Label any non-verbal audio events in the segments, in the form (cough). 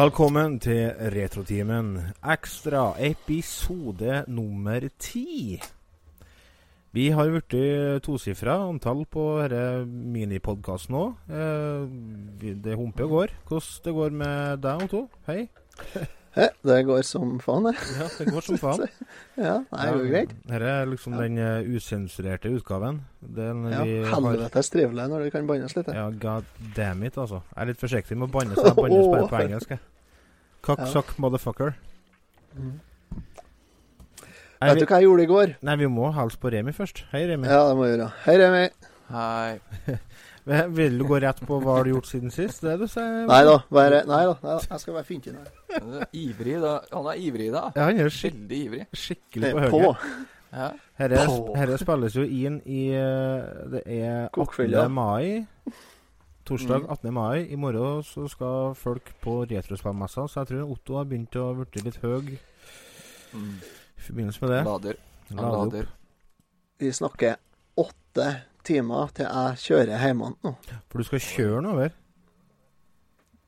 Velkommen til Retrotimen ekstra episode nummer ti. Vi har blitt tosifra antall på denne minipodkasten òg. Eh, det humper og går. Hvordan det går med deg, Otto? Hei. He, det går som faen, det. Ja, det går som faen. (laughs) Ja, det er jo greit. Dette er liksom den eh, usensurerte utgaven. Den Ja, Helvetes trivelig når det kan bannes litt. Ja, god damn it, altså. Jeg er litt forsiktig med å banne, så jeg bannes bare på (laughs) engelsk. jeg. Cocksuck motherfucker. Mm. Nei, Vet vi, du hva jeg gjorde i går? nei, vi må hals på Remi først. Hei, Remi. Ja, det må jeg gjøre. Hei, Remi. Hei. (laughs) Vil du gå rett på hva har du gjort siden sist? Det du sier? Nei da, bare, nei da, nei da. Jeg skal være fint her. Han er ivrig, da. Han er ivrig, da. Ja, han er skik Veldig ivrig. skikkelig på På. høyre. Ja. Herre, herre spilles jo inn i eh, Det er 18. Kokfylla. mai. Torsdag Mm. 18. mai. I morgen så skal folk på retrospillmessa, så jeg tror Otto har begynt å bli litt høy Mm. i forbindelse med det. Lader. Han Lade lader. Vi snakker åtte timer til jeg kjører hjemme nå. For du skal kjøre den over?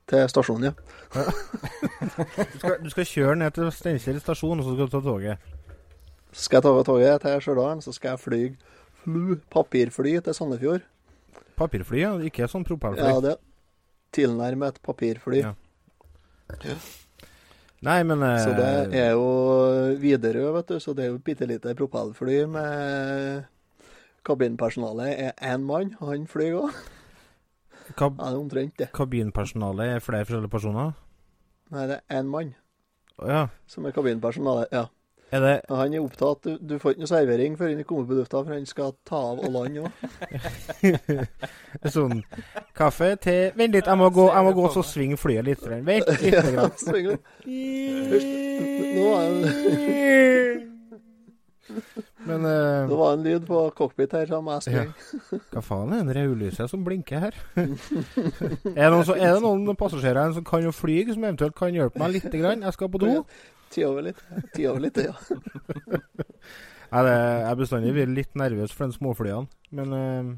Til stasjonen, ja. (laughs) Du skal, du skal kjøre ned til Steinkjer stasjon, og så skal du ta toget? Så skal jeg ta toget til Stjørdal, så skal jeg fly fly, papirfly til Sandefjord. Papirfly, ja. Ikke sånn propellfly. Ja, det tilnærmet et papirfly. Ja. Nei, men eh, Så det er jo Widerøe, vet du, så det er jo et bitte lite propellfly med Kabinpersonalet er én mann, han flyr òg. kab Ja, det er omtrent det. kabinpersonalet er flere forskjellige personer? Nei, det er én mann Oh, ja. som er kabinpersonalet. Ja. Er det han er opptatt Du, du får ikke noe servering før han kommer på lufta, for han skal ta av og lande òg. (laughs) sånn Kaffe, te Vent litt, jeg må gå, jeg må gå så svinge flyet litt. Vent (laughs) litt. grann. Nå er (laughs) Men uh, det var en lyd på cockpit her, som jeg jeg Ja. hva faen er det rødlyset som blinker her? er, det noen, så, er det noen passasjerer som kan jo fly, som eventuelt kan hjelpe meg litt? Grann? Jeg skal på do. Ti over litt. Ti over litt, ja. (laughs) Nei, det, jeg er bestandig vært litt nervøs for de småflyene. Men uh,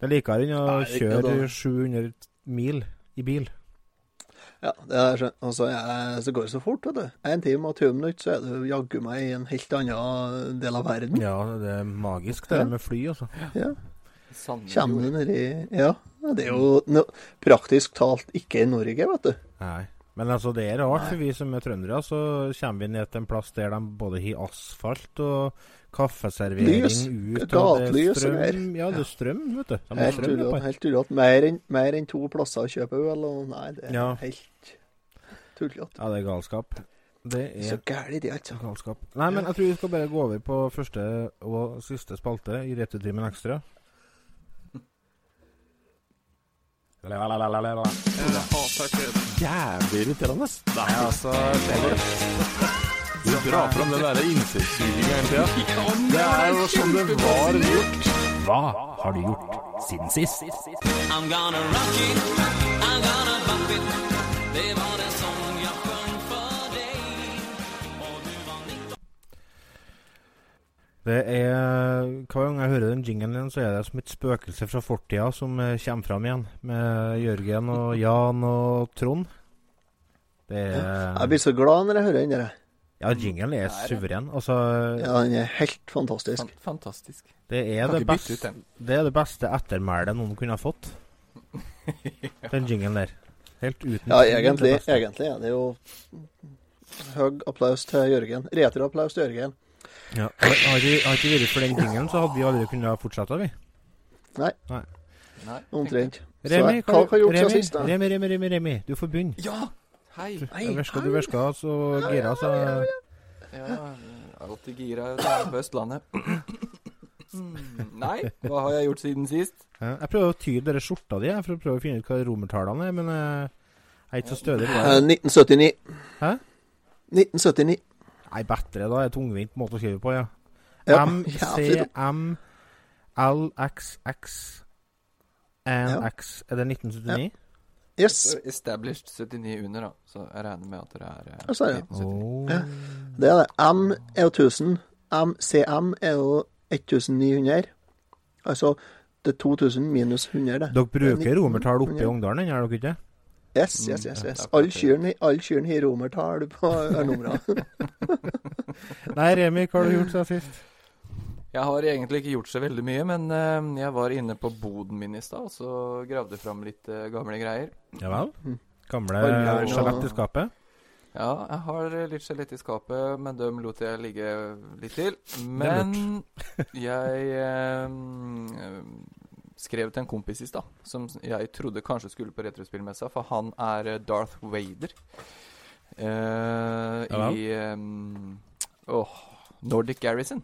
det er likere enn å Nei, kjøre 700 mil i bil. Ja, det er skjønt. Og så så går det så fort, vet du. En time og 20 minutter, så er du jaggu meg i en helt annen del av verden. Ja, det er magisk det Ja. med fly, altså. Ja. Kommer du nedi Ja. Det er jo no, praktisk talt ikke i Norge, vet du. Nei. Men altså, det er rart, for vi som er trøndere, så kommer vi ned til en plass der de både har asfalt og kaffeservering Lys. ut, er Gatelys og strøm. Ja, det er strøm, vet du. De Helt tullete. Mer enn mer to plasser å kjøpe øl og Nei, det er Ja. helt tullete. Ja, det er galskap. Det Så gæli det, altså. galskap. Nei, men jeg tror vi skal bare gå over på første og siste spalte i Returtimen Ekstra. Jævlig irriterende. Nei, altså, Du drar fram den derre insektsuginga hele tida. (laughs) Det er jo som det var gjort. Hva har du gjort siden sist? I'm gonna rock it, I'm gonna bump it. Det var det sång Det er Hver gang jeg hører den jingelen igjen, så er det som et spøkelse fra fortida som eh, kommer fram igjen. Med Jørgen og (laughs) Jan og Trond. Det er Jeg blir så glad når jeg hører den der. Ja, jingelen er er suveren. Altså, Ja, den er helt fantastisk. Fantastisk. det er det, beste, det er det beste ettermælet noen kunne ha fått. (laughs) Den jingelen der. Helt uten Ja, egentlig, det egentlig, ja, det er det jo høy applaus til Jørgen. Retroapplaus til Jørgen. Ja. Har det ikke vært for den tingen, så hadde vi aldri kunnet fortsette, vi. Nei. Omtrent. Så Remi, hva, hva har gjort Remi, sist, da? Remi, Remi, Remi, Remi, du får begynne. Ja! Hei. Hei, Du verska, du verska, så gira, så Ja, alltid gira på Østlandet. Mm, Nei, hva har jeg gjort siden sist? Jeg prøver å tyde dere skjorta di for å prøve å finne ut hva romertallene er, men eh, jeg er ikke så stødig. på Eh, det. 1979. Hæ? 1979. Nei, bedre da. er tungvint måte å skrive på, ja. Ja, M, (laughs) ja, C, M, L, X, X, N, X. Er det 1979? Yes, Established 79 under, da. Så jeg regner med at det er eh, Ja, er det. 1979. Oh. Ja. det er det. M er jo 1000. MCM er jo 1900. Altså det er 2000 minus 100, det. Dere bruker er romertall oppe i 1900. Ongdalen, gjør dere ikke? Yes, yes, yes. Mm, yes. ja, Alle kyrne all kyrne har romertall på ørnumrene. (laughs) Nei, Remi, hva har du gjort siden sist? Jeg har egentlig ikke gjort så veldig mye, men uh, jeg var inne på boden min i stad, og så gravde fram litt uh, gamle greier. Ja vel? Mm. Gamle og- skjelett i skapet? Ja, jeg har litt skjelett i skapet, men dem lot jeg ligge litt til. Men jeg eh, skrev til en kompis i stad, som jeg trodde kanskje skulle på retrospillmessa, for han er eh, Darth Vader. uh, Ja. I um, oh, Nordic Garrison.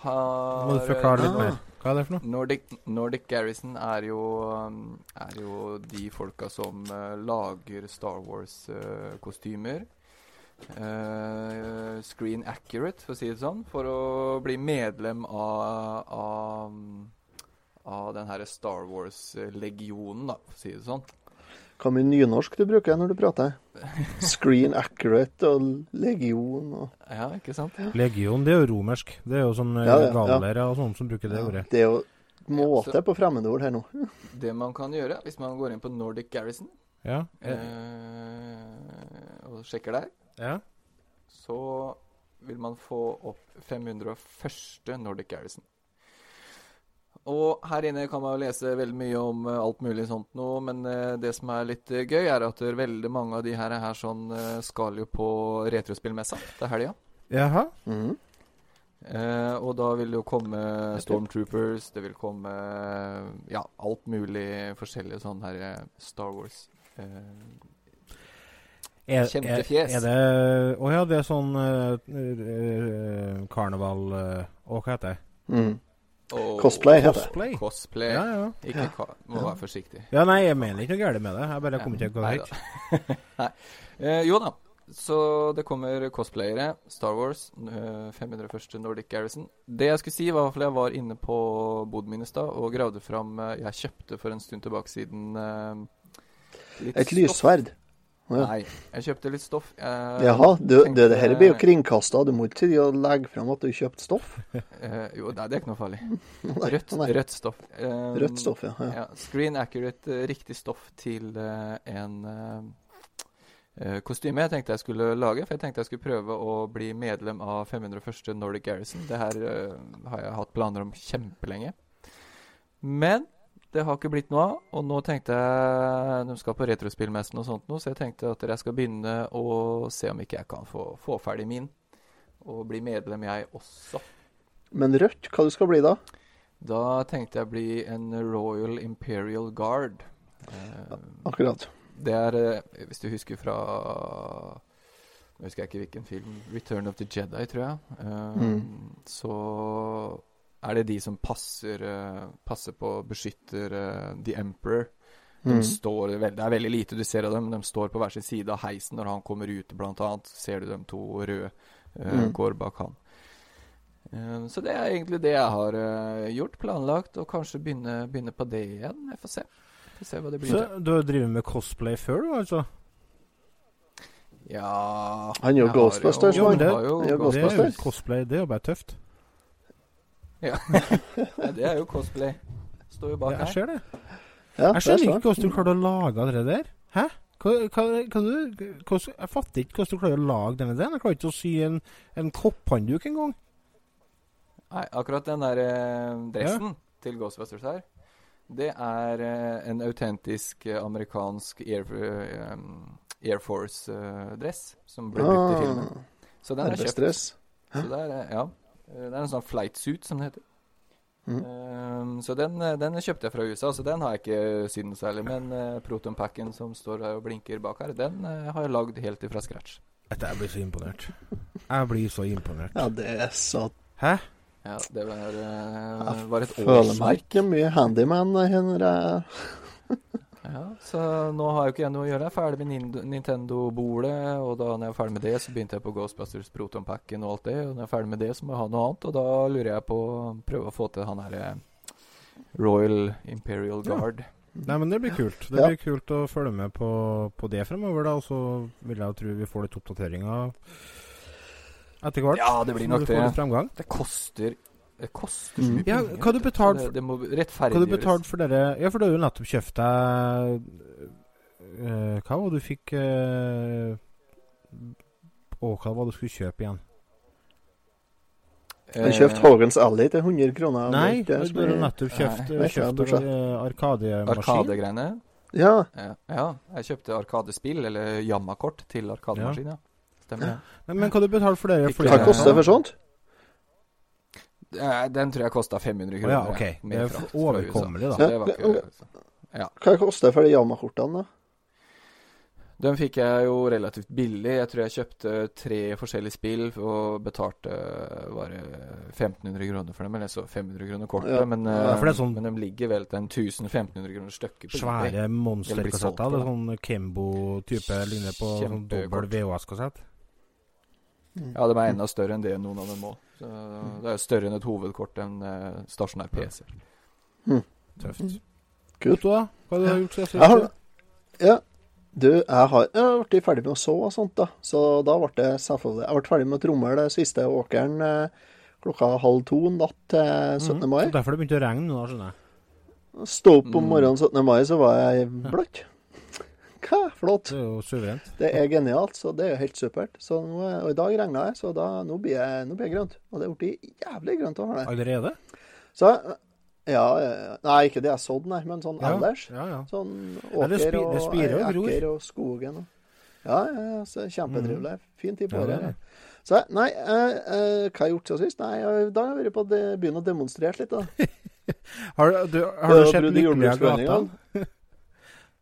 Har, Må du forklare litt mer. Hva er det for noe? Nordic, Nordic Garrison er jo, er jo de folka som uh, lager Star Wars-kostymer. screen accurate, for å si det sånn. For å bli medlem av, av, av den her Star Wars-legionen, da, for å si det sånn. Hva mye nynorsk du bruker når du prater? Screen accurate og legion og Ja, ikke sant? Legion, det er jo romersk. Det er jo sånn eh, Ja, ja, ja. gallere og sånne som bruker det ordet. Det er jo måte på fremmedord her nå. Det man kan gjøre hvis man går inn på Nordic Garrison Ja. eh, og sjekker der, ja. så vil man få opp 501. Nordic Garrison. Og her inne kan man jo lese veldig mye om eh, alt mulig sånt nå, men eh, det som er litt eh, gøy, er at er veldig mange av de her, her sånn skal jo på retrospillmessa til helga. Jaha. Mhm. Eh, og da vil det jo komme Stormtroopers, det vil komme ja, alt mulig forskjellige sånn her Star Wars. Eh, Er, Kjempefjes. Er, er det Å ja, det er sånn uh, karneval uh, hva heter det? Mhm. Og Cosplay heter det. Cosplay? Cosplay. Ja, ja. Ikke ja. må være forsiktig. Ja, nei, jeg mener ikke noe galt med det. Jeg bare kommer ikke til å gå høyt. (laughs) Nei. Eh, jo da. Så det kommer cosplayere. Star Wars. eh, 501. Nordic Garrison. Det jeg skulle si, var i jeg var inne på boden min i stad og gravde fram eh, Jeg kjøpte for en stund tilbake siden eh, litt Et lyssverd. Ja. Nei, jeg kjøpte litt stoff. Jeg Jaha, du, tenkte- det, her blir jo kringkasta. Du må ikke legge fram at du kjøpte stoff. Uh, jo, nei, det er ikke noe farlig. (laughs) Rødt, rødt stoff. Eh, Rødt stoff, ja. ja. Ja, screen accurate, eh, riktig stoff til uh, en eh, kostyme jeg tenkte jeg skulle lage. For jeg tenkte jeg skulle prøve å bli medlem av 501. Nordic Garrison. Det her har jeg hatt planer om kjempelenge. Men det har ikke blitt noe av. Og nå tenkte jeg De skal på retrospillmessen og sånt nå, så jeg tenkte at jeg skal begynne å se om ikke jeg kan få, få ferdig min. Og bli medlem, jeg også. Men rødt, hva du skal bli da? Da tenkte jeg bli en Royal Imperial Guard. Eh, Akkurat. det er, eh, hvis du husker fra Nå husker jeg ikke hvilken film. 'Return of the Jedi', tror jeg. Eh, Mm. Så er det de som passer, eh, passer på, beskytter eh, The Emperor. De mm. står Det er veldig lite du ser av dem. De står på hver sin side av heisen når han kommer ut, blant annet. Ser du dem to røde uh, Mm. går bak han. Uh, så det er egentlig det jeg har uh, gjort, planlagt, og kanskje begynne, begynne på det igjen. Jeg får se. Får se hva det blir. Så du har drevet med cosplay før, du, altså? Ja Han gjør jo Ghostbusters, Jo, men det- jo det er jo Det er jo cosplay, det er jo bare tøft. Ja. (laughs) ja, det er jo cosplay. Står jo bak Ja, jeg her. ser det. Ja, Jeg er skjønner ikke hvordan du klarer å lage det der. Hæ? Hva, hva, hva du, hvordan, jeg fatter ikke hvordan du klarer å lage denne der. Jeg klarer ikke å sy en, en kopphåndduk engang. Nei, akkurat den der eh, dressen til Ghostbusters her, det er eh, en autentisk eh, amerikansk Air, eh, Air Force-dress som ble brukt i filmen. Ah, Så den er kjøpt. Så er, eh, ja. Eh, Det er en sånn flight suit, som det heter. Mm. Eh, så den, eh, den kjøpte jeg fra USA, så den har jeg ikke sydd noe særlig. Men uh, Proton-packen som står her og blinker bak her, den uh, har jeg lagd helt ifra scratch. Dette, Jeg blir så imponert. Jeg blir så imponert. Ja, det er så Hæ? Ja, det var, uh, var et Føler meg ikke mye handyman når jeg Ja, så nå har jo ikke jeg noe å gjøre. Jeg er ferdig med Nintendo-bordet, og da når jeg er ferdig med det, så begynte jeg på Ghostbusters Proton-packen og alt det. Og når jeg er ferdig med det, så må jeg ha noe annet, og da lurer jeg på å prøve å få til han herre Royal Imperial Ja. Guard. Nei, men det blir kult. Det Ja. blir kult å følge med på, på det fremover, da. Og så vil jeg jo tro vi får litt oppdateringer etter hvert. Ja, det blir når nok det. Det koster Det koster så Mm. mye Ja, penger. hva du betalt for- det, det må Hva du rettferdiggjøres. betalt for dere Ja, for du har jo nettopp kjøpt deg uh, Hva var det du fikk uh, Å, hva var det du skulle kjøpe igjen? Han kjøpte Hågens Alley til 100 kroner. Eh, Nei, Det du har nettopp kjøpt, Nei, det kjøpt eh, Arkademaskin. Arkadegreiene. Ja, Ja, ja, jeg kjøpte Arkadespill, eller Jamma-kort, til Arkademaskin, ja. Stemmer det. Men, men hva du betalt for det? Hva koster det for sånt? Eh, Den tror jeg kosta 500 Å kroner. ja, ok. med Det er frakt overkommelig, da. Så det var ikke, Hva koster det for de Yamaha-kortene, da? Den fikk jeg jo relativt billig. Jeg tror jeg kjøpte tre forskjellige spill og betalte bare 1500 kroner for dem. Eller så 500 kroner kortet. Ja. Men, Ja, eh, sånn- men de ligger vel til en 1000-1500 kroner stykket. Svære monsterkassetter. er sånn Kembo-type ligner på sånn dobbel VHS-kassett. Ja, de er enda større enn det noen av dem òg. Det er større enn et hovedkort enn uh, stasjonær PC. Tøft. Kult. Da? Hva har du gjort siden sist? ja, du, jeg har, jeg blitt ferdig med å så og sånt, da. Så da ble det selvfølgelig Jeg ble ferdig med å tromme det siste åkeren eh, klokka halv to natt til 17. mai. Så derfor det begynte å regne nå, skjønner jeg. Stå opp om Mm. morgenen 17. mai, så var jeg bløtt. Hva? Flott. Det er jo suverent. Det er genialt, så det er jo helt supert. Så nå, og i dag regna jeg, så da, nå, blir jeg, nå blir jeg grønt. Og det er blitt jævlig grønt å ha det. Allerede? Så ja, Nei, ikke det jeg sådde, nei, men sånn Ja. ellers. Ja, ja. Sånn åker og ekker og skogen og Ja, ja, ja, så kjempetrivelig. Fin tid på året. Så nei, eh, eh, hva har jeg gjort siden sist? Nei, jeg, da har jeg vært på å begynne å demonstrere litt, da. (laughs) Har, du- har du sett i Lykkelige jordbruksforhandlingene.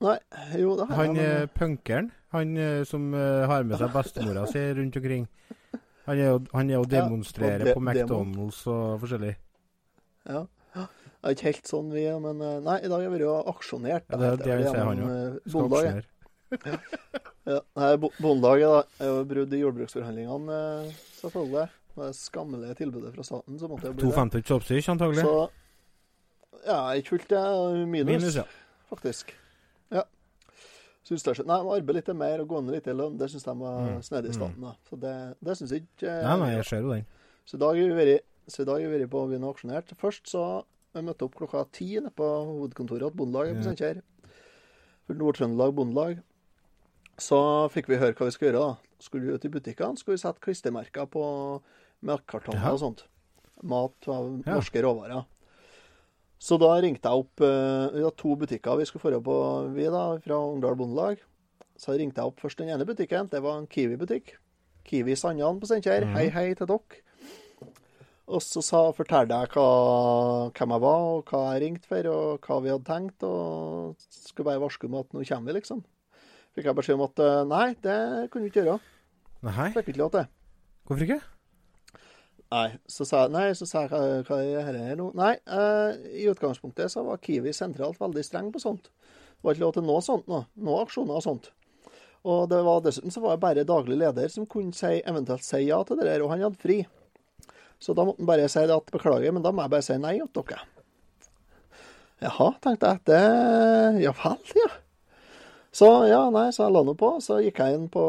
Nei, jo, har Han eh, Men, punkeren, han eh, som eh, har med seg bestemora si rundt omkring. Han er jo, han er jo Ja, demonstrerer og de- på McDonald's og forskjellig. ja. Det er ikke helt sånn vi er, men eh, nei, i dag har jeg vært aksjonert. Ja, det er det jeg sier, han eh, Skal Bondelaget. aksjonere. Ja, nei, bo- Bondelaget da, er jo brudd i jordbruksforhandlingene, eh, selvfølgelig. Det skammelige tilbudet fra staten, så måtte jeg bli det. 250 chopstick, antagelig. Så ja, ikke fullt det. Minus, Minus, ja. faktisk. Ja. Syns det. Nei, må arbeide litt mer og gå ned litt i lønn. Det syns de var Mm. snedig i staten. da. Så det, det syns jeg ikke eh, Nei, nei, jeg ser jo den. Så i dag har vi vært, så i dag har vi vært på byen og auksjonert. Først så jeg møtte opp klokka ti nede på hovedkontoret til Bondelaget på. Steinkjer. Nord-Trøndelag Bondelag. Så fikk vi høre hva vi skulle gjøre. da. Skulle vi ut i butikkene, skulle vi sette klistremerker på melkekartonger og sånt. Mat av Ja. norske råvarer. Så da ringte jeg opp eh, Vi hadde to butikker vi skulle dra på, vi da, fra Ungdal Bondelag. Så ringte jeg opp først den ene butikken. Det var en Kiwi-butikk. Kiwi Sandjan på Steinkjer. Mm. Hei, hei til dere. Og så sa, fortalte jeg hva, hvem jeg var, og hva jeg ringte for, og hva vi hadde tenkt. Og skulle bare varske om at nå kommer vi, liksom. Fikk jeg beskjed om at eh, nei, det kunne vi ikke gjøre. Nei, Fikk ikke lov til. hvorfor ikke? Nei, så sa nei, så sa jeg hva, er dette nå? Nei, eh, i utgangspunktet så var Kiwi sentralt veldig streng på sånt. Det var ikke lov til noe sånt nå. Noe aksjoner og sånt. Og det var dessuten så var det bare daglig leder som kunne si, eventuelt si ja til det der, og han hadde fri. Så da måtte han bare si det at beklager, men da må jeg bare si nei til dere. Jaha, tenkte jeg. Det Ja vel, ja. Så ja, nei, så jeg la nå på. Så gikk jeg inn på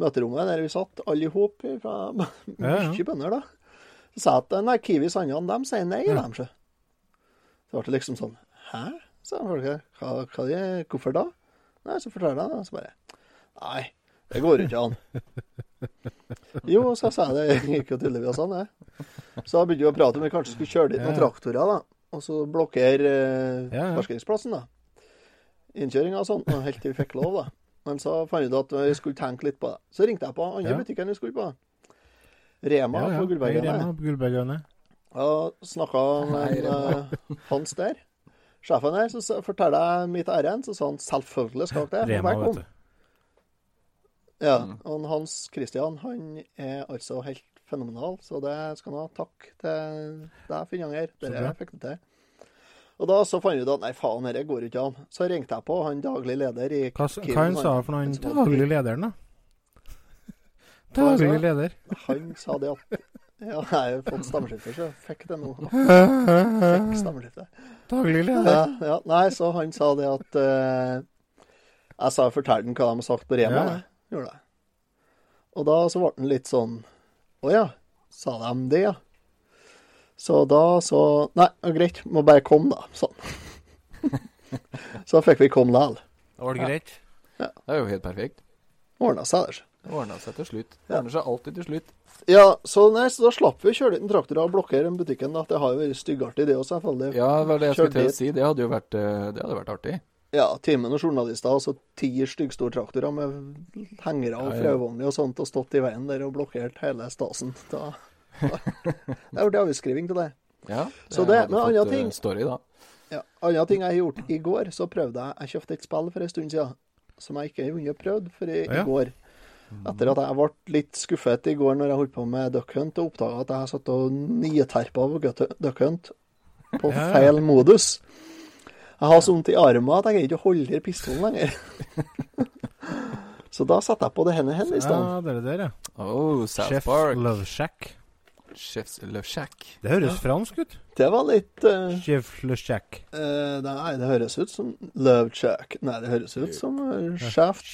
møterommet der vi satt, alle i hop fra (laughs) Ja, ja. mye bønder, da. Så sa jeg at nei, Kiwi Sandjan, de sier nei, Ja. dem, sjø. Så ble det liksom sånn Hæ? sa folk. Hva, hva, de, hvorfor da? Nei, så forteller jeg det, og så bare Nei, det går jo ikke an. (laughs) Jo, så sa jeg det. Gikk jo tydeligvis an, det. Så begynte vi å prate om vi kanskje skulle kjøre dit noen traktorer, da. Og så blokkere eh, parkeringsplassen, da. Innkjøringa og sånn, helt til vi fikk lov, da. Men så fant vi ut at vi skulle tenke litt på det. Så ringte jeg på andre Ja. butikken vi skulle på. Rema Ja, ja. på på Og snakka med Hans der. Sjefen der. Så fortalte jeg mitt ærend, så sa han selvfølgelig skal dere det. Rema, vet du. Ja, Mm. og Hans Christian han er altså helt fenomenal, så det skal han ha. Takk til deg, Finnanger. Dere fikk det til. Og da så fant vi ut at nei, faen, dette går ikke an. Så ringte jeg på han daglig leder i Hva, hva han sa for noe? Han Han som var- daglig lederen, da? Daglig leder. Han sa det at Ja, jeg har fått stemmeskifte, så fikk det nå. (laughs) Fikk stemmeskifte. Daglig leder. Ja, ja. Nei, så han sa det at uh, Jeg sa fortell ham hva de har sagt på Rema. Ja. Gjorde jeg. Og da så ble han litt sånn Å ja, sa de det, ja? Så da så Nei, greit, må bare komme, da. Sånn. (laughs) så fikk vi komme likevel. Det var greit. Ja. Det er jo helt perfekt. Ordna seg der. Det ordna seg til slutt. Det Ja. ordner seg alltid til slutt. Ja, så, nei, så da slapp vi å kjøre dit en traktor og blokkere den butikken. da. Det har jo vært styggartig, det også, selvfølgelig. Ja, det var det jeg skulle til å si. Det hadde jo vært, eh, det hadde vært artig. Ja, timen og journalister, altså så ti styggstortraktorer med hengere og frøvogner og sånt, og stått i veien der og blokkert hele stasen. Da, Det har vært avskriving til det. Ja, Så det- hadde men andre eh, ting- Story, da. Ja, Andre ting jeg har gjort i går, så prøvde jeg Jeg kjøpte et spill for en stund siden som jeg ikke har vunnet prøvd for i, Ja. i går. Etter at jeg ble litt skuffet i går når jeg holdt på med Duck Hunt og oppdaga at jeg har satt og niterpa på Duck Hunt på Ja. feil modus. Jeg har så vondt i armen at jeg greier ikke å holde i pistolen lenger. (laughs) så da satte jeg på det henne henne i stedet. Ja, det er det der, ja. Oh, South Chef Park. Love Shack. Chef's Le Shack. Det høres fransk ut. Det var litt uh, Chef Le Shack. Uh, Nei, det høres ut som Love Check. Nei, det høres ut som uh, Shaft.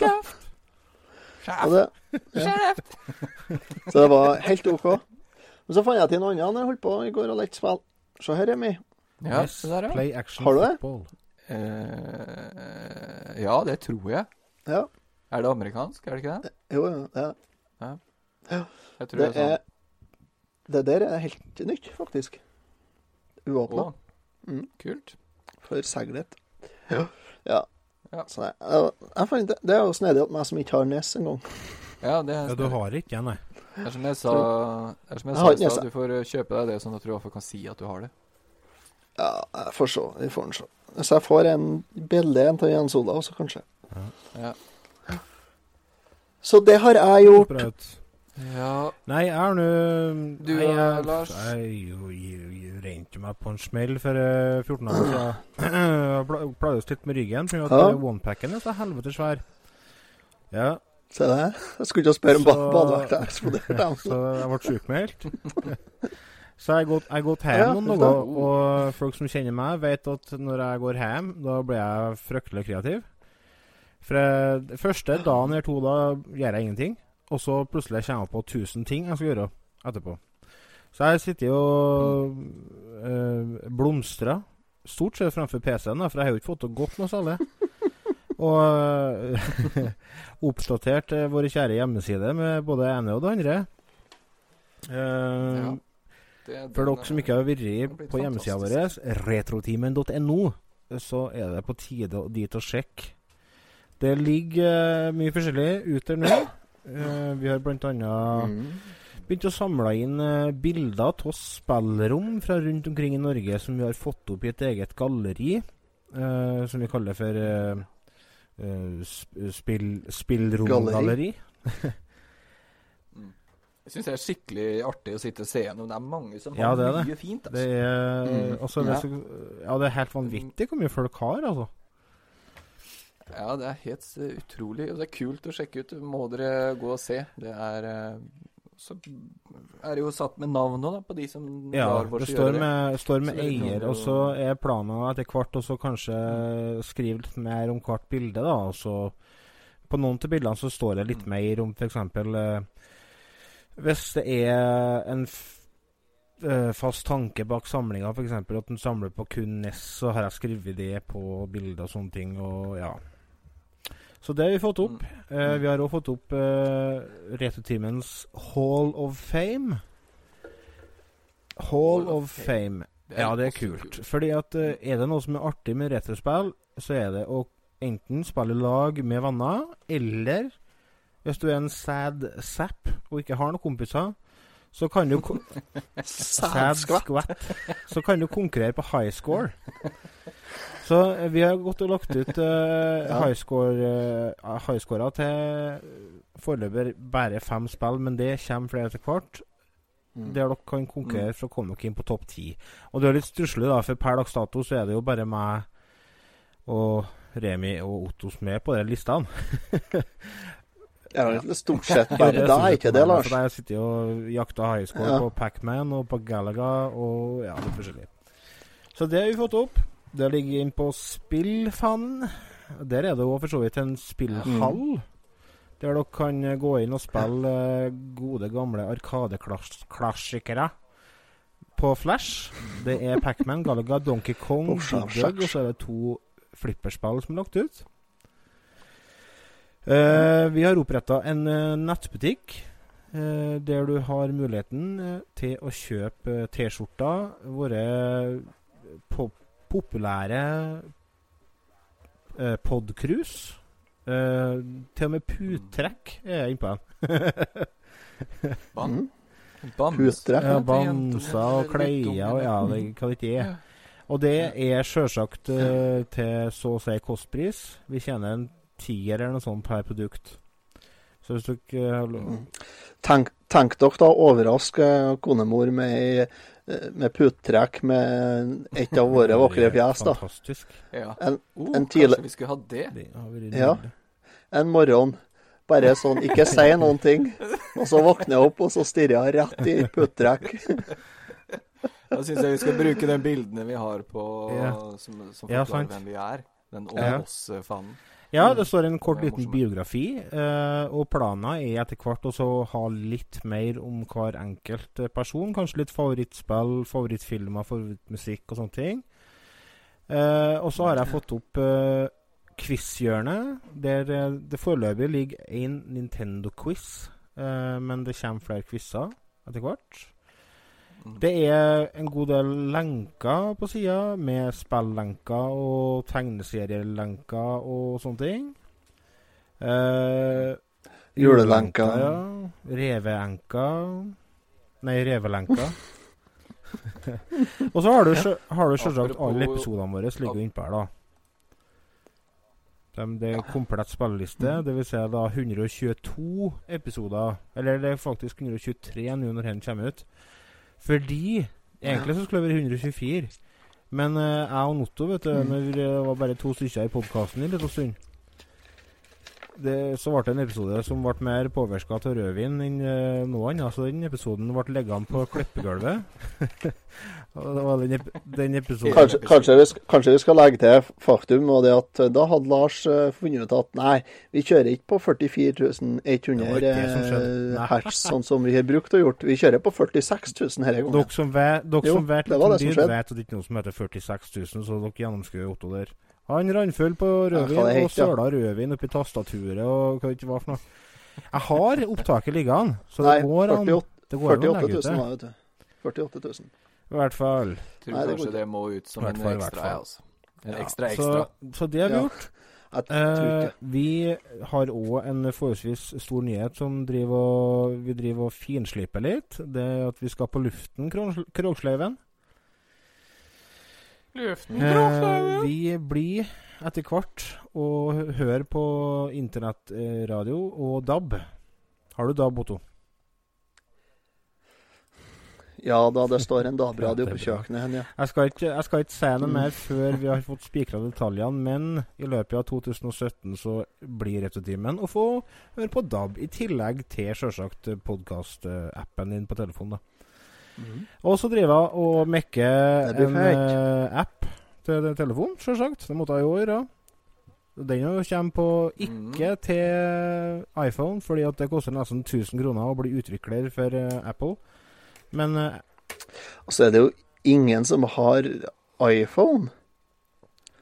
det, ja. Så det var helt OK. Men så fant jeg til noe annet jeg holdt på i går og lekte spill. Se her, Remi. Ja, Yes, der, ja. Play action Har du det? Uh, Eh, ja, det tror jeg. Ja. Er det amerikansk, er det ikke det? Jo, ja Det, Jeg tror det det er er Det der er helt nytt, faktisk. Uåpna. Mm. kult. For seglet. Ja. ja. Ja. Så jeg, jeg, jeg fant det, det er jo snedig at meg som ikke har nes engang. Ja, det er, Ja, du har ikke nei. det er som jeg sa, som jeg Jeg sa nese. Du får eh, kjøpe deg det sånn at du iallfall kan si at du har det. Ja, jeg får se. Vi får se. Hvis jeg får en bilde en til Jens Olav også, kanskje. Ja. Så det har jeg gjort. Ut. Ja. Nei, jeg har nå Du, og eh, Lars? Jeg, regnet jeg, jeg rente meg på en smell for eh, 14 år siden. (clears throat) Jeg pla- plagdes litt med ryggen at Ja. eh, onepacken er så helvete svær. Ja, Se det. Jeg skulle ikke spørre om ba Så- badevekta eksploderte. så jeg ble sjukmeldt. (laughs) Så jeg har gått, jeg har gått hjem Ja, noen dager, og folk som kjenner meg, vet at når jeg går hjem, da blir jeg fryktelig kreativ. For jeg, første dagen eller to, da gjør jeg ingenting. Og så plutselig kommer jeg på 1000 ting jeg skal gjøre etterpå. Så jeg sitter og øh, blomstrer, stort sett fremfor PC-en, for jeg har jo ikke fått det godt noe særlig. (laughs) Og øh, (laughs) oppdatert øh, våre kjære hjemmeside med både det ene og det andre. Eh, Ja. Det, for dere som eh, ikke har vært på hjemmesida vår, retrotimen.no, så er det på tide å dit og sjekke. Det ligger eh, mye forskjellig ute nå. Eh, vi har blant annet Mm. begynt å samle inn uh, bilder av spillrom fra rundt omkring i Norge som vi har fått opp i et eget galleri, uh, som vi kaller for spill, spillromgalleri. (laughs) Jeg syns det er skikkelig artig å sitte og se gjennom. Det er mange som Ja, har det er det. mye fint. Det Altså. er, Mm. også, det er Ja. så, ja, det er helt vanvittig hvor mye folk har, altså. Ja, det er helt utrolig. Og det er kult å sjekke ut. Må dere gå og se. Det er eh, Så er det jo satt med navn da, på de som Ja, lar det gjøre står det. med, står med det eier, og så er planen etter hvert også kanskje skrive litt mer om hvert bilde, da. Og så på noen av bildene så står det litt mer om f.eks. Eh, hvis det er en eh, fast tanke bak samlinga, f.eks. at en samler på kun Ness, så har jeg skrevet det på bilder og sånne ting, og ja. Så det har vi fått opp. Mm. Uh, vi har òg fått opp uh, Retutimens Hall of Fame. Hall of Fame. Ja, det er kult. Fordi at uh, er det noe som er artig med retrospill, så er det å enten spille lag med venner, eller hvis du er en sad sap og ikke har noen kompiser, så kan du (laughs) Sad Sædskvett. Så kan du konkurrere på high score. Så eh, vi har gått og lagt ut uh, Ja. high score uh, high til foreløpig bare fem spill, men det kommer flere etter hvert. Mm. Der dere kan konkurrere for å komme dere inn på topp ti. Og det er litt stusslig, da, for per dags dato så er det jo bare meg og Remi og Otto som er på de listene. (laughs) Det er vel stort sett bare deg, ikke det, Lars? For jeg sitter jo og jakter high score Ja. på Pacman og på Galaga og ja, litt forskjellig. Så det har vi fått opp. Det ligger inn på Spillfan. Der er det jo for så vidt en spillhall. Der dere kan gå inn og spille eh, gode, gamle Arkadeklassikere på Flash. Det er Pacman, Galaga, Donkey Kong, Åh, og så er det to flipperspill som er lagt ut. Eh, vi har oppretta en uh, nettbutikk uh, der du har muligheten til å kjøpe T-skjorter. Våre po populære uh, podkrus. Eh, til og med puttrekk er jeg innpå den. Bann? Mm. Puttrekk, Ja, bamser og kleier og ja, det, hva det ikke er. Og det er sjølsagt til så å si kostpris. Vi tjener en tier eller noe sånt per produkt. Så hvis dere har lo- Mm. Tenk, tenk dere da å overraske konemor med, ei, eh, med puttrekk med et av våre (laughs) vakre fjes, da. Fantastisk. Ja. En, Oh, en tidlig- Kanskje vi skulle hatt det? Det Ja. en morgen. Bare sånn, ikke si noen ting. Og så våkner jeg opp, og så stirrer jeg rett i puttrekk. Da syns jeg vi skal bruke de bildene vi har på Ja. som, som forklarer ja, hvem vi er. Den Ja. Ja, det står en kort liten biografi, eh, og planen er etter hvert også å ha litt mer om hver enkelt person. Kanskje litt favorittspill, favorittfilmer, favorittmusikk og sånne ting. Eh, og så har jeg fått opp eh, quiz-hjørnet, der det foreløpig ligger én Nintendo-quiz, eh, men det kommer flere quizer etter hvert. Mm. Det er en god del lenker på sida, med spillenker og tegneserielenker og sånne ting. Eh, Julelenker. Ja. Reveenker Nei, revelenker. (laughs) og så har du, har du selvsagt alle episodene våre ligger jo innpå her, da. De, Det er komplett spilleliste, vil Si da 122 episoder. Eller det er faktisk 123 nå når den kommer ut. Fordi Egentlig så skulle det være 124. Men uh, jeg og Notto, vet du, Mm. når det var bare to stykker i podkasten en liten stund det, Så ble det en episode som ble mer påvirka av rødvin enn uh, noe annet. Så den episoden ble liggende på klippegulvet. (laughs) det var den, den episoden Kanskje, kanskje, vi, skal, kanskje vi skal legge til faktum, og det at eh, da hadde Lars uh, funnet ut at nei, vi kjører ikke på 44 Det var 100 ikke det som skjedde. Nei. eh, hertz, sånn som vi har brukt og gjort. Vi kjører på 46 000 denne gangen. Dere som vet, dere Jo, som vet det det som vet at det ikke er noe som heter 46.000, så dere gjennomskuer Otto der. Han rannfull på rødvin og søla rødvin oppi tastaturet og hva det ikke var for noe. Jeg har opptaket liggende, så Nei, det går an. 48, Det går an 48 000 var det, vet du. 48 000. I hvert fall. Tror Nei, det kanskje det må ut som en ekstra, ja, altså. En Ja, ekstra ekstra. så det har vi Ja. gjort. Jeg tror Eh, vi har òg en forholdsvis stor nyhet som driver og, vi driver og finsliper litt. Det er at vi skal på luften, Krog- Krogsleiven. Eh, vi blir etter hvert å hø- høre på internettradio og DAB. Har du DAB, Otto? Ja da, det står en (laughs) DAB-radio Ja, på kjøkkenet hen, ja. Jeg skal ikke, jeg skal ikke si noe Mm. mer før vi har fått spikra detaljene, men i løpet av 2017 så blir Retrotimen å få høre på DAB, i tillegg til sjølsagt podkastappen din på telefonen. da. Og så driver jeg og mekker en eh, app til den telefonen, selvsagt. Det måtte jeg jo gjøre. Den kommer på ikke mm. til iPhone, fordi at det koster nesten 1000 kroner å bli utvikler for uh, Apple. Men uh, Og så er det jo ingen som har iPhone.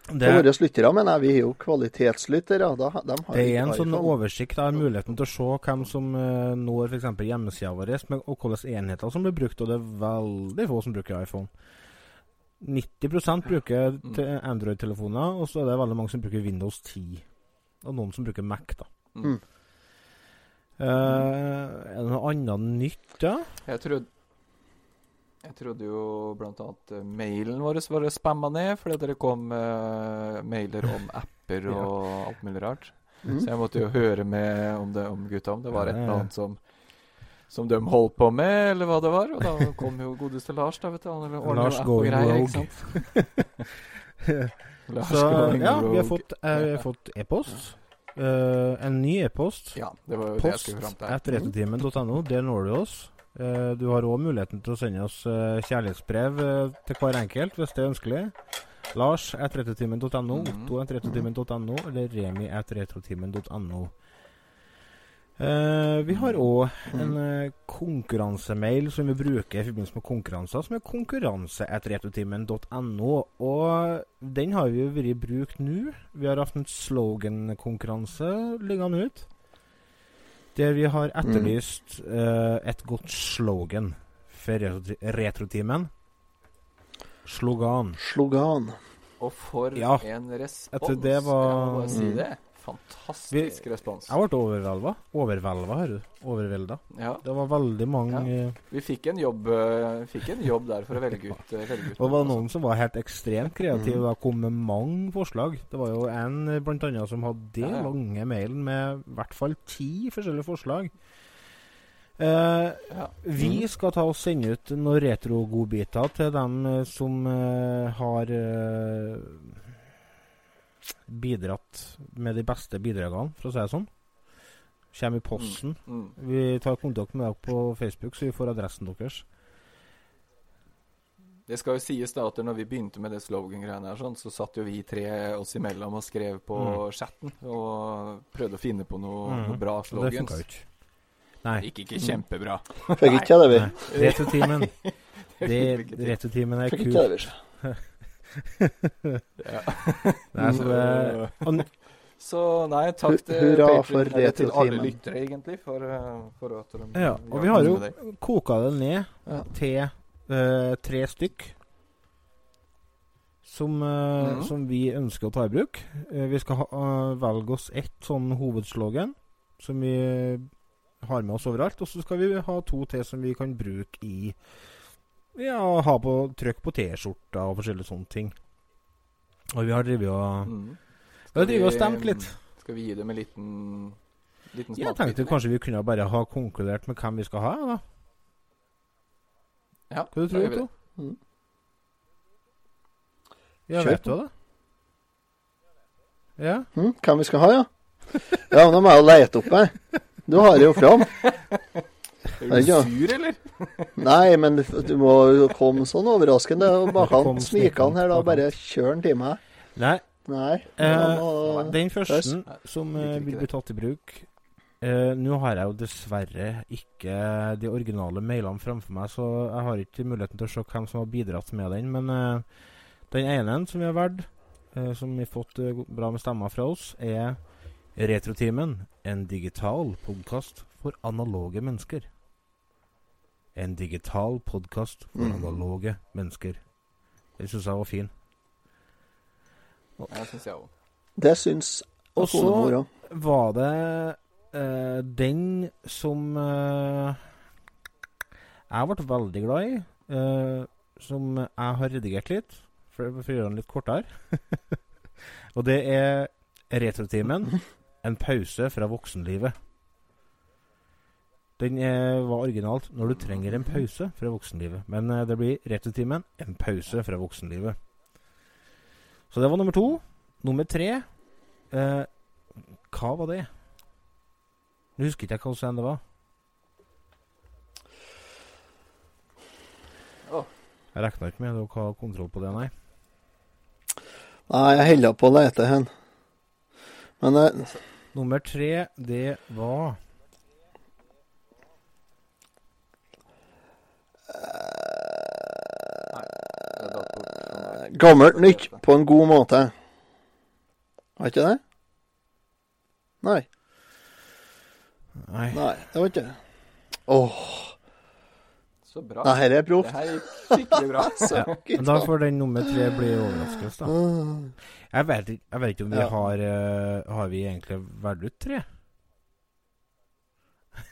Det, våre lyttere, men jeg, vi er jo kvalitetslyttere. Da, de det er en sånn oversikt. Jeg har muligheten til å se hvem som eh, når f.eks. hjemmesida vår, og hvilke enheter som blir brukt. Og det er veldig få som bruker iPhone. 90 bruker. Android-telefoner, og så er det veldig mange som bruker Windows 10. Og noen som bruker Mac, da. Mm. Uh, er det noe annet nytt, da? Jeg trodde jeg trodde jo annet eh, mailen vår var spamma ned fordi det kom uh, mailer om (laughs) apper og alt mulig rart. Mm. Så jeg måtte jo høre med om, det, om gutta om det var et eller annet som som de holdt på med, eller hva det var. Og da kom jo godeste Lars, da, vet du. Han eller Lars app og greier, ikke sant? (laughs) (laughs) Lars Så ja, vi har fått eh, e-post. Eh, en ny e-post. Ja, det var jo det jeg skulle fram til. at retrotimen.no. Der når du oss. Eh, du har òg muligheten til å sende oss eh, kjærlighetsbrev eh, til hver enkelt, hvis det er ønskelig. Lars at retrotimen.no, Mhm. Otto at retrotimen.no eller Remi at retrotimen.no. Uh, vi har òg en uh, konkurransemail som vi bruker i forbindelse med konkurranser, som er konkurranse.retrotimen.no. Og den har vi jo vært bruk nå. Vi har hatt en slogan-konkurranse liggende ut. Der vi har etterlyst eh, et godt slogan for retro- retrotimen. Slogan. Slogan. Og for Ja. en respons. Etter det var- Jeg må bare si Mm. det. Fantastisk respons. Jeg ble overvelda. Overvelda, hører du. Overvelda. Ja, Det var veldig mange Ja. vi fikk en jobb, eh, fikk en jobb der for å velge ut, eh, velge ut (laughs) Og det var noen, som var helt ekstremt kreative og kom med mange forslag. Det var jo en blant annet som hadde det Ja, lange mailen med i hvert fall ti forskjellige forslag. Altså. Ja. vi skal ta og sende ut noen retrogodbiter til dem som uh, har eh, bidratt med de beste bidragene, for å si det sånn. Kommer i posten. Mm. Vi tar kontakt med dere på Facebook, så vi får adressen deres. Det skal jo sies da at når vi begynte med det slogan-greiene her, sånn, så satt jo vi tre oss imellom og skrev på Mm. chatten og prøvde å finne på noe, mm. noe bra slogans. det funka jo ikke. Nei. Gikk ikke kjempebra. Fikk ikke det, vi. (laughs) Det, til. retrotimen er kult kul. (laughs) (laughs) Ja. Nei, så det, (laughs) og, Så nei, takk til Hurra Patreon, for eller til alle lyttere, egentlig, for, eh, for at de ja, og vi har jo koka det ned Ja. til uh, tre stykk. Som, eh, Mhm. som vi ønsker å ta i bruk. Uh, vi skal ha, velge oss ett sånn hovedslogan som vi har med oss overalt. Og så skal vi ha to til som vi kan bruke i Ja, ha på trykk på T-skjorta og forskjellige sånne ting. Og vi har drevet og mm. Vi har drevet og stemt litt. Skal vi gi dem en liten, liten Jeg tenkte kanskje vi kunne bare ha konkludert med hvem vi skal ha, da. Ja, Hva du tror du, vi to? det. Mm. Ja, Kjør vet du det? Ja. Mm, hvem vi skal ha, ja? Ja, men da må jeg jo lete opp her. Du har det jo fram. (laughs) Er du sur, eller? (laughs) Nei, men du, må jo komme sånn overraskende. Og bare han snikende her, da. Bare kjør den til meg. Nei, Nei. Eh, må- den første som eh, vil bli tatt i bruk Uh, Nå har jeg jo dessverre ikke de originale mailene framfor meg, så jeg har ikke muligheten til å se hvem som har bidratt med den. Men uh, den ene som vi har valgt, uh, som vi har fått bra med stemmer fra oss, er Retrotimen. En digital podkast for analoge mennesker. En digital podkast for mm. analoge mennesker. Det syns jeg var fin. Det syns jeg òg. Det syns Og så- òg. var det eh, den som eh, jeg ble veldig glad i, eh, som jeg har redigert litt, for, for å gjøre den litt kortere. (laughs) Og det er Retrotimen. En pause fra voksenlivet. Den eh, var originalt når du trenger en pause fra voksenlivet. Men eh, det blir rett til timen En pause fra voksenlivet. Så det var nummer to. Nummer tre eh, Hva var det? Nå husker ikke jeg hva scenen det var. Oh. Jeg regna ikke med å ha kontroll på det, nei. Nei, jeg holder på å lete hen. Men det Nummer tre, det var Det er dator. eh, gammelt nytt på en god måte. Var ikke det? Nei. Nei. Nei, det var ikke det. Åh, Så bra. nei, her er Det proft. her gikk skikkelig bra. (laughs) Ja. Da får den nummer tre bli overraskelse, da. Ah. Jeg vet, ikke- jeg vet ikke om vi Ja. har eh, Har vi egentlig valgt ut tre?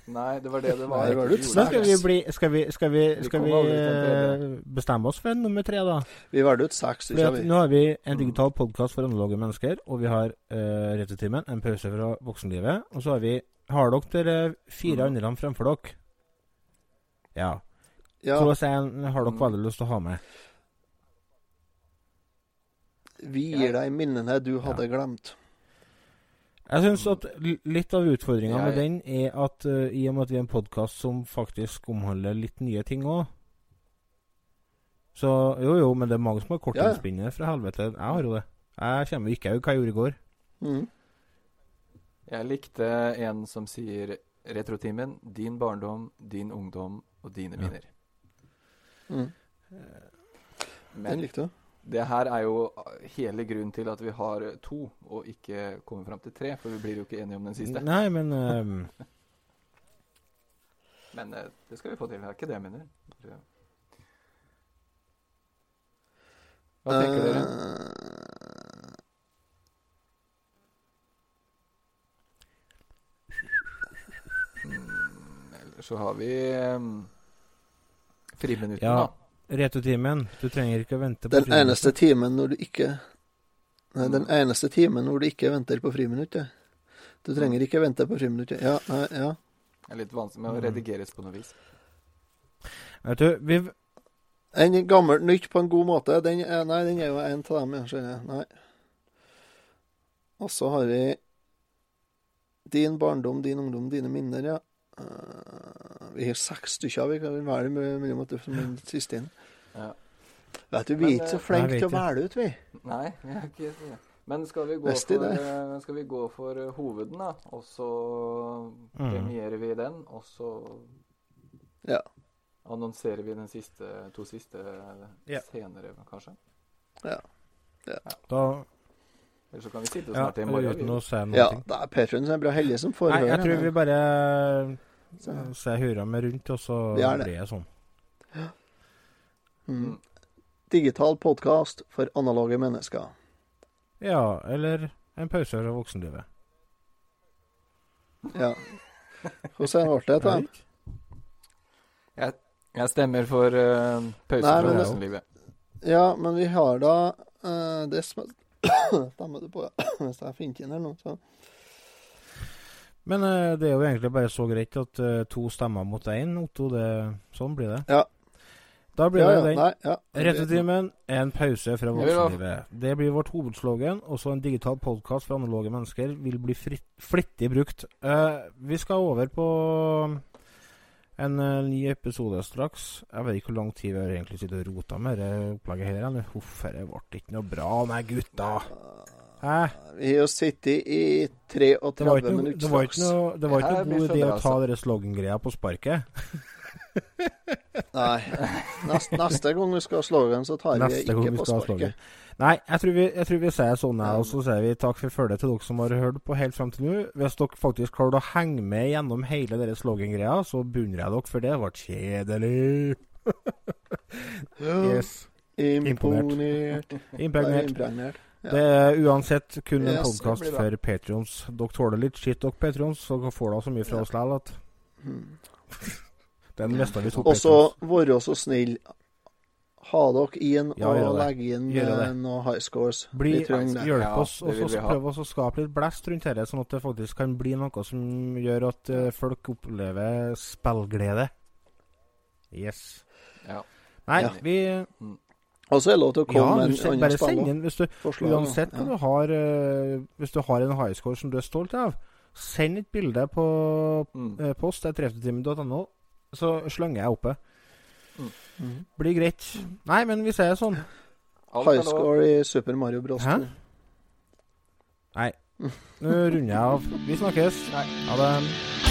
Nei, det var det det var. Nei, det var Vi Men skal vi, bli, skal vi, skal vi, skal vi, vi eh, bestemme oss for en nummer tre, da? Vi valgte ut seks, nå har vi en Mm. digital podkast for analoge mennesker, og vi har uh, Rettetimen, en pause fra voksenlivet. Og så har vi Har dere fire Mm. andre fremfor dere? Ja. Ja, Hvordan en har dere Mm. veldig lyst til å ha med? vi gir deg minnene du hadde glemt. Jeg syns at litt av utfordringa med den er at uh, i og med at vi er en podkast som faktisk omhandler litt nye ting òg Så jo, jo, men det er mange som har Ja, ja. fra helvete. Jeg har jo det. Jeg kommer ikke ut hva jeg gjorde i går. Mm. Jeg likte en som sier Retrotimen, din barndom, din ungdom og dine Ja. minner. Mm. Den likte du. Det her er jo hele grunnen til at vi har to, og ikke kommer fram til tre, for vi blir jo ikke enige om den siste. Nei, men um... Men uh, det skal vi få til. Det er ikke det jeg mener. Hva tenker dere? Mm, Eller så har vi um, friminuttene, Ja. da. Returtimen, du trenger ikke å vente på Den friminutt. eneste timen når du ikke Nei, den eneste timen når du ikke venter på friminuttet. Du trenger ikke vente på friminuttet. Ja, nei, ja. Det er litt vanskelig med å Mm. redigeres på noe vis. Vet du, vi En gammel nytt på en god måte. Den er, nei, den er jo en av dem, skjønner. Nei. Og så har vi din barndom, din ungdom, dine minner, ja. Vi har seks stykker. Vi kan velge me- mellom at du som den siste inn. Ja. Vet du, vi er ikke så eh, flinke til å velge ut, vi. Nei, vi er ikke det. Men skal vi gå for, eh, skal vi gå for eh, hoveden, da? Og så Mm. premierer vi den, og så Ja. annonserer vi den siste, to siste Ja. senere, kanskje? Ja. Da Eller så kan vi sitte Ja, snart i morgen. uten å se noe. Ja, det er Patrion som er bra heldig som får Nei, jeg tror vi bare Så- jeg hører meg rundt, og så det. blir det sånn. Mm. Digital podkast for analoge mennesker. Ja, eller en pause fra voksenlivet. Ja. Hvordan ble det? Erik? Jeg, jeg stemmer for uh, pause Nei, fra voksenlivet. Ja, men vi har da uh, Det (coughs) stemmer det på, ja. (coughs) Hvis jeg finner den her nå, så Men uh, det er jo egentlig bare så greit at uh, to stemmer mot én, Otto. Det, sånn blir det. Ja. Da blir ja, det den. Ja. Rettetimen, en pause fra voksenlivet. Det blir vårt hovedslogan. Også en digital podkast for analoge mennesker vil bli fritt, flittig brukt. Uh, vi skal over på en ny episode straks. Jeg vet ikke hvor lang tid vi har egentlig sittet og rota med dette opplegget her. Huff, det ble ikke noe bra. Nei, gutta. Hæ? Vi har sittet i 33 ikke noe, minutter det var ikke noe, det var ikke noe god idé å ta dere slogan-greia på sparket. Nei. Neste, neste gang vi skal ha slogan, så tar vi ikke vi på sparket. Nei, jeg tror vi, jeg tror vi sier sånn her, og så sier vi takk for følget til dere som har hørt på helt frem til nå. Hvis dere faktisk klarte å henge med gjennom hele dere slogan-greia, så beundrer jeg dere for det. Det ble kjedelig. (laughs) Yes. Imponert. Impregnert. Impregnert. Ja. Det er uansett kun en Yes, podkast for patrions. Dere tåler litt skitt, dere patrions, så dere får da så mye fra oss likevel at Mm. (laughs) den mista vi to Og så være så snill. Ha dere inn Ja, og legge inn noen eh, high scores. Bli, vi trenger det. hjelp oss, ja, og prøv oss å skape litt blest rundt dette, sånn at det faktisk kan bli noe som gjør at eh, folk opplever spillglede. Yes. Ja. Nei, Ja. vi Og så er det lov til å komme ja, med en annen spiller. hvis du Forslag. Uansett hva Ja. du har uh, Hvis du har en highscore som du er stolt av, send et bilde på Mm. uh, post til treftetime.no, så slenger jeg oppe. Mm. Blir greit. Nei, men vi ser sånn. Alt er High lov. score i Super Mario Bros. Hæ? Nei. (laughs) Nå runder jeg av. Vi snakkes. Nei. Ha det.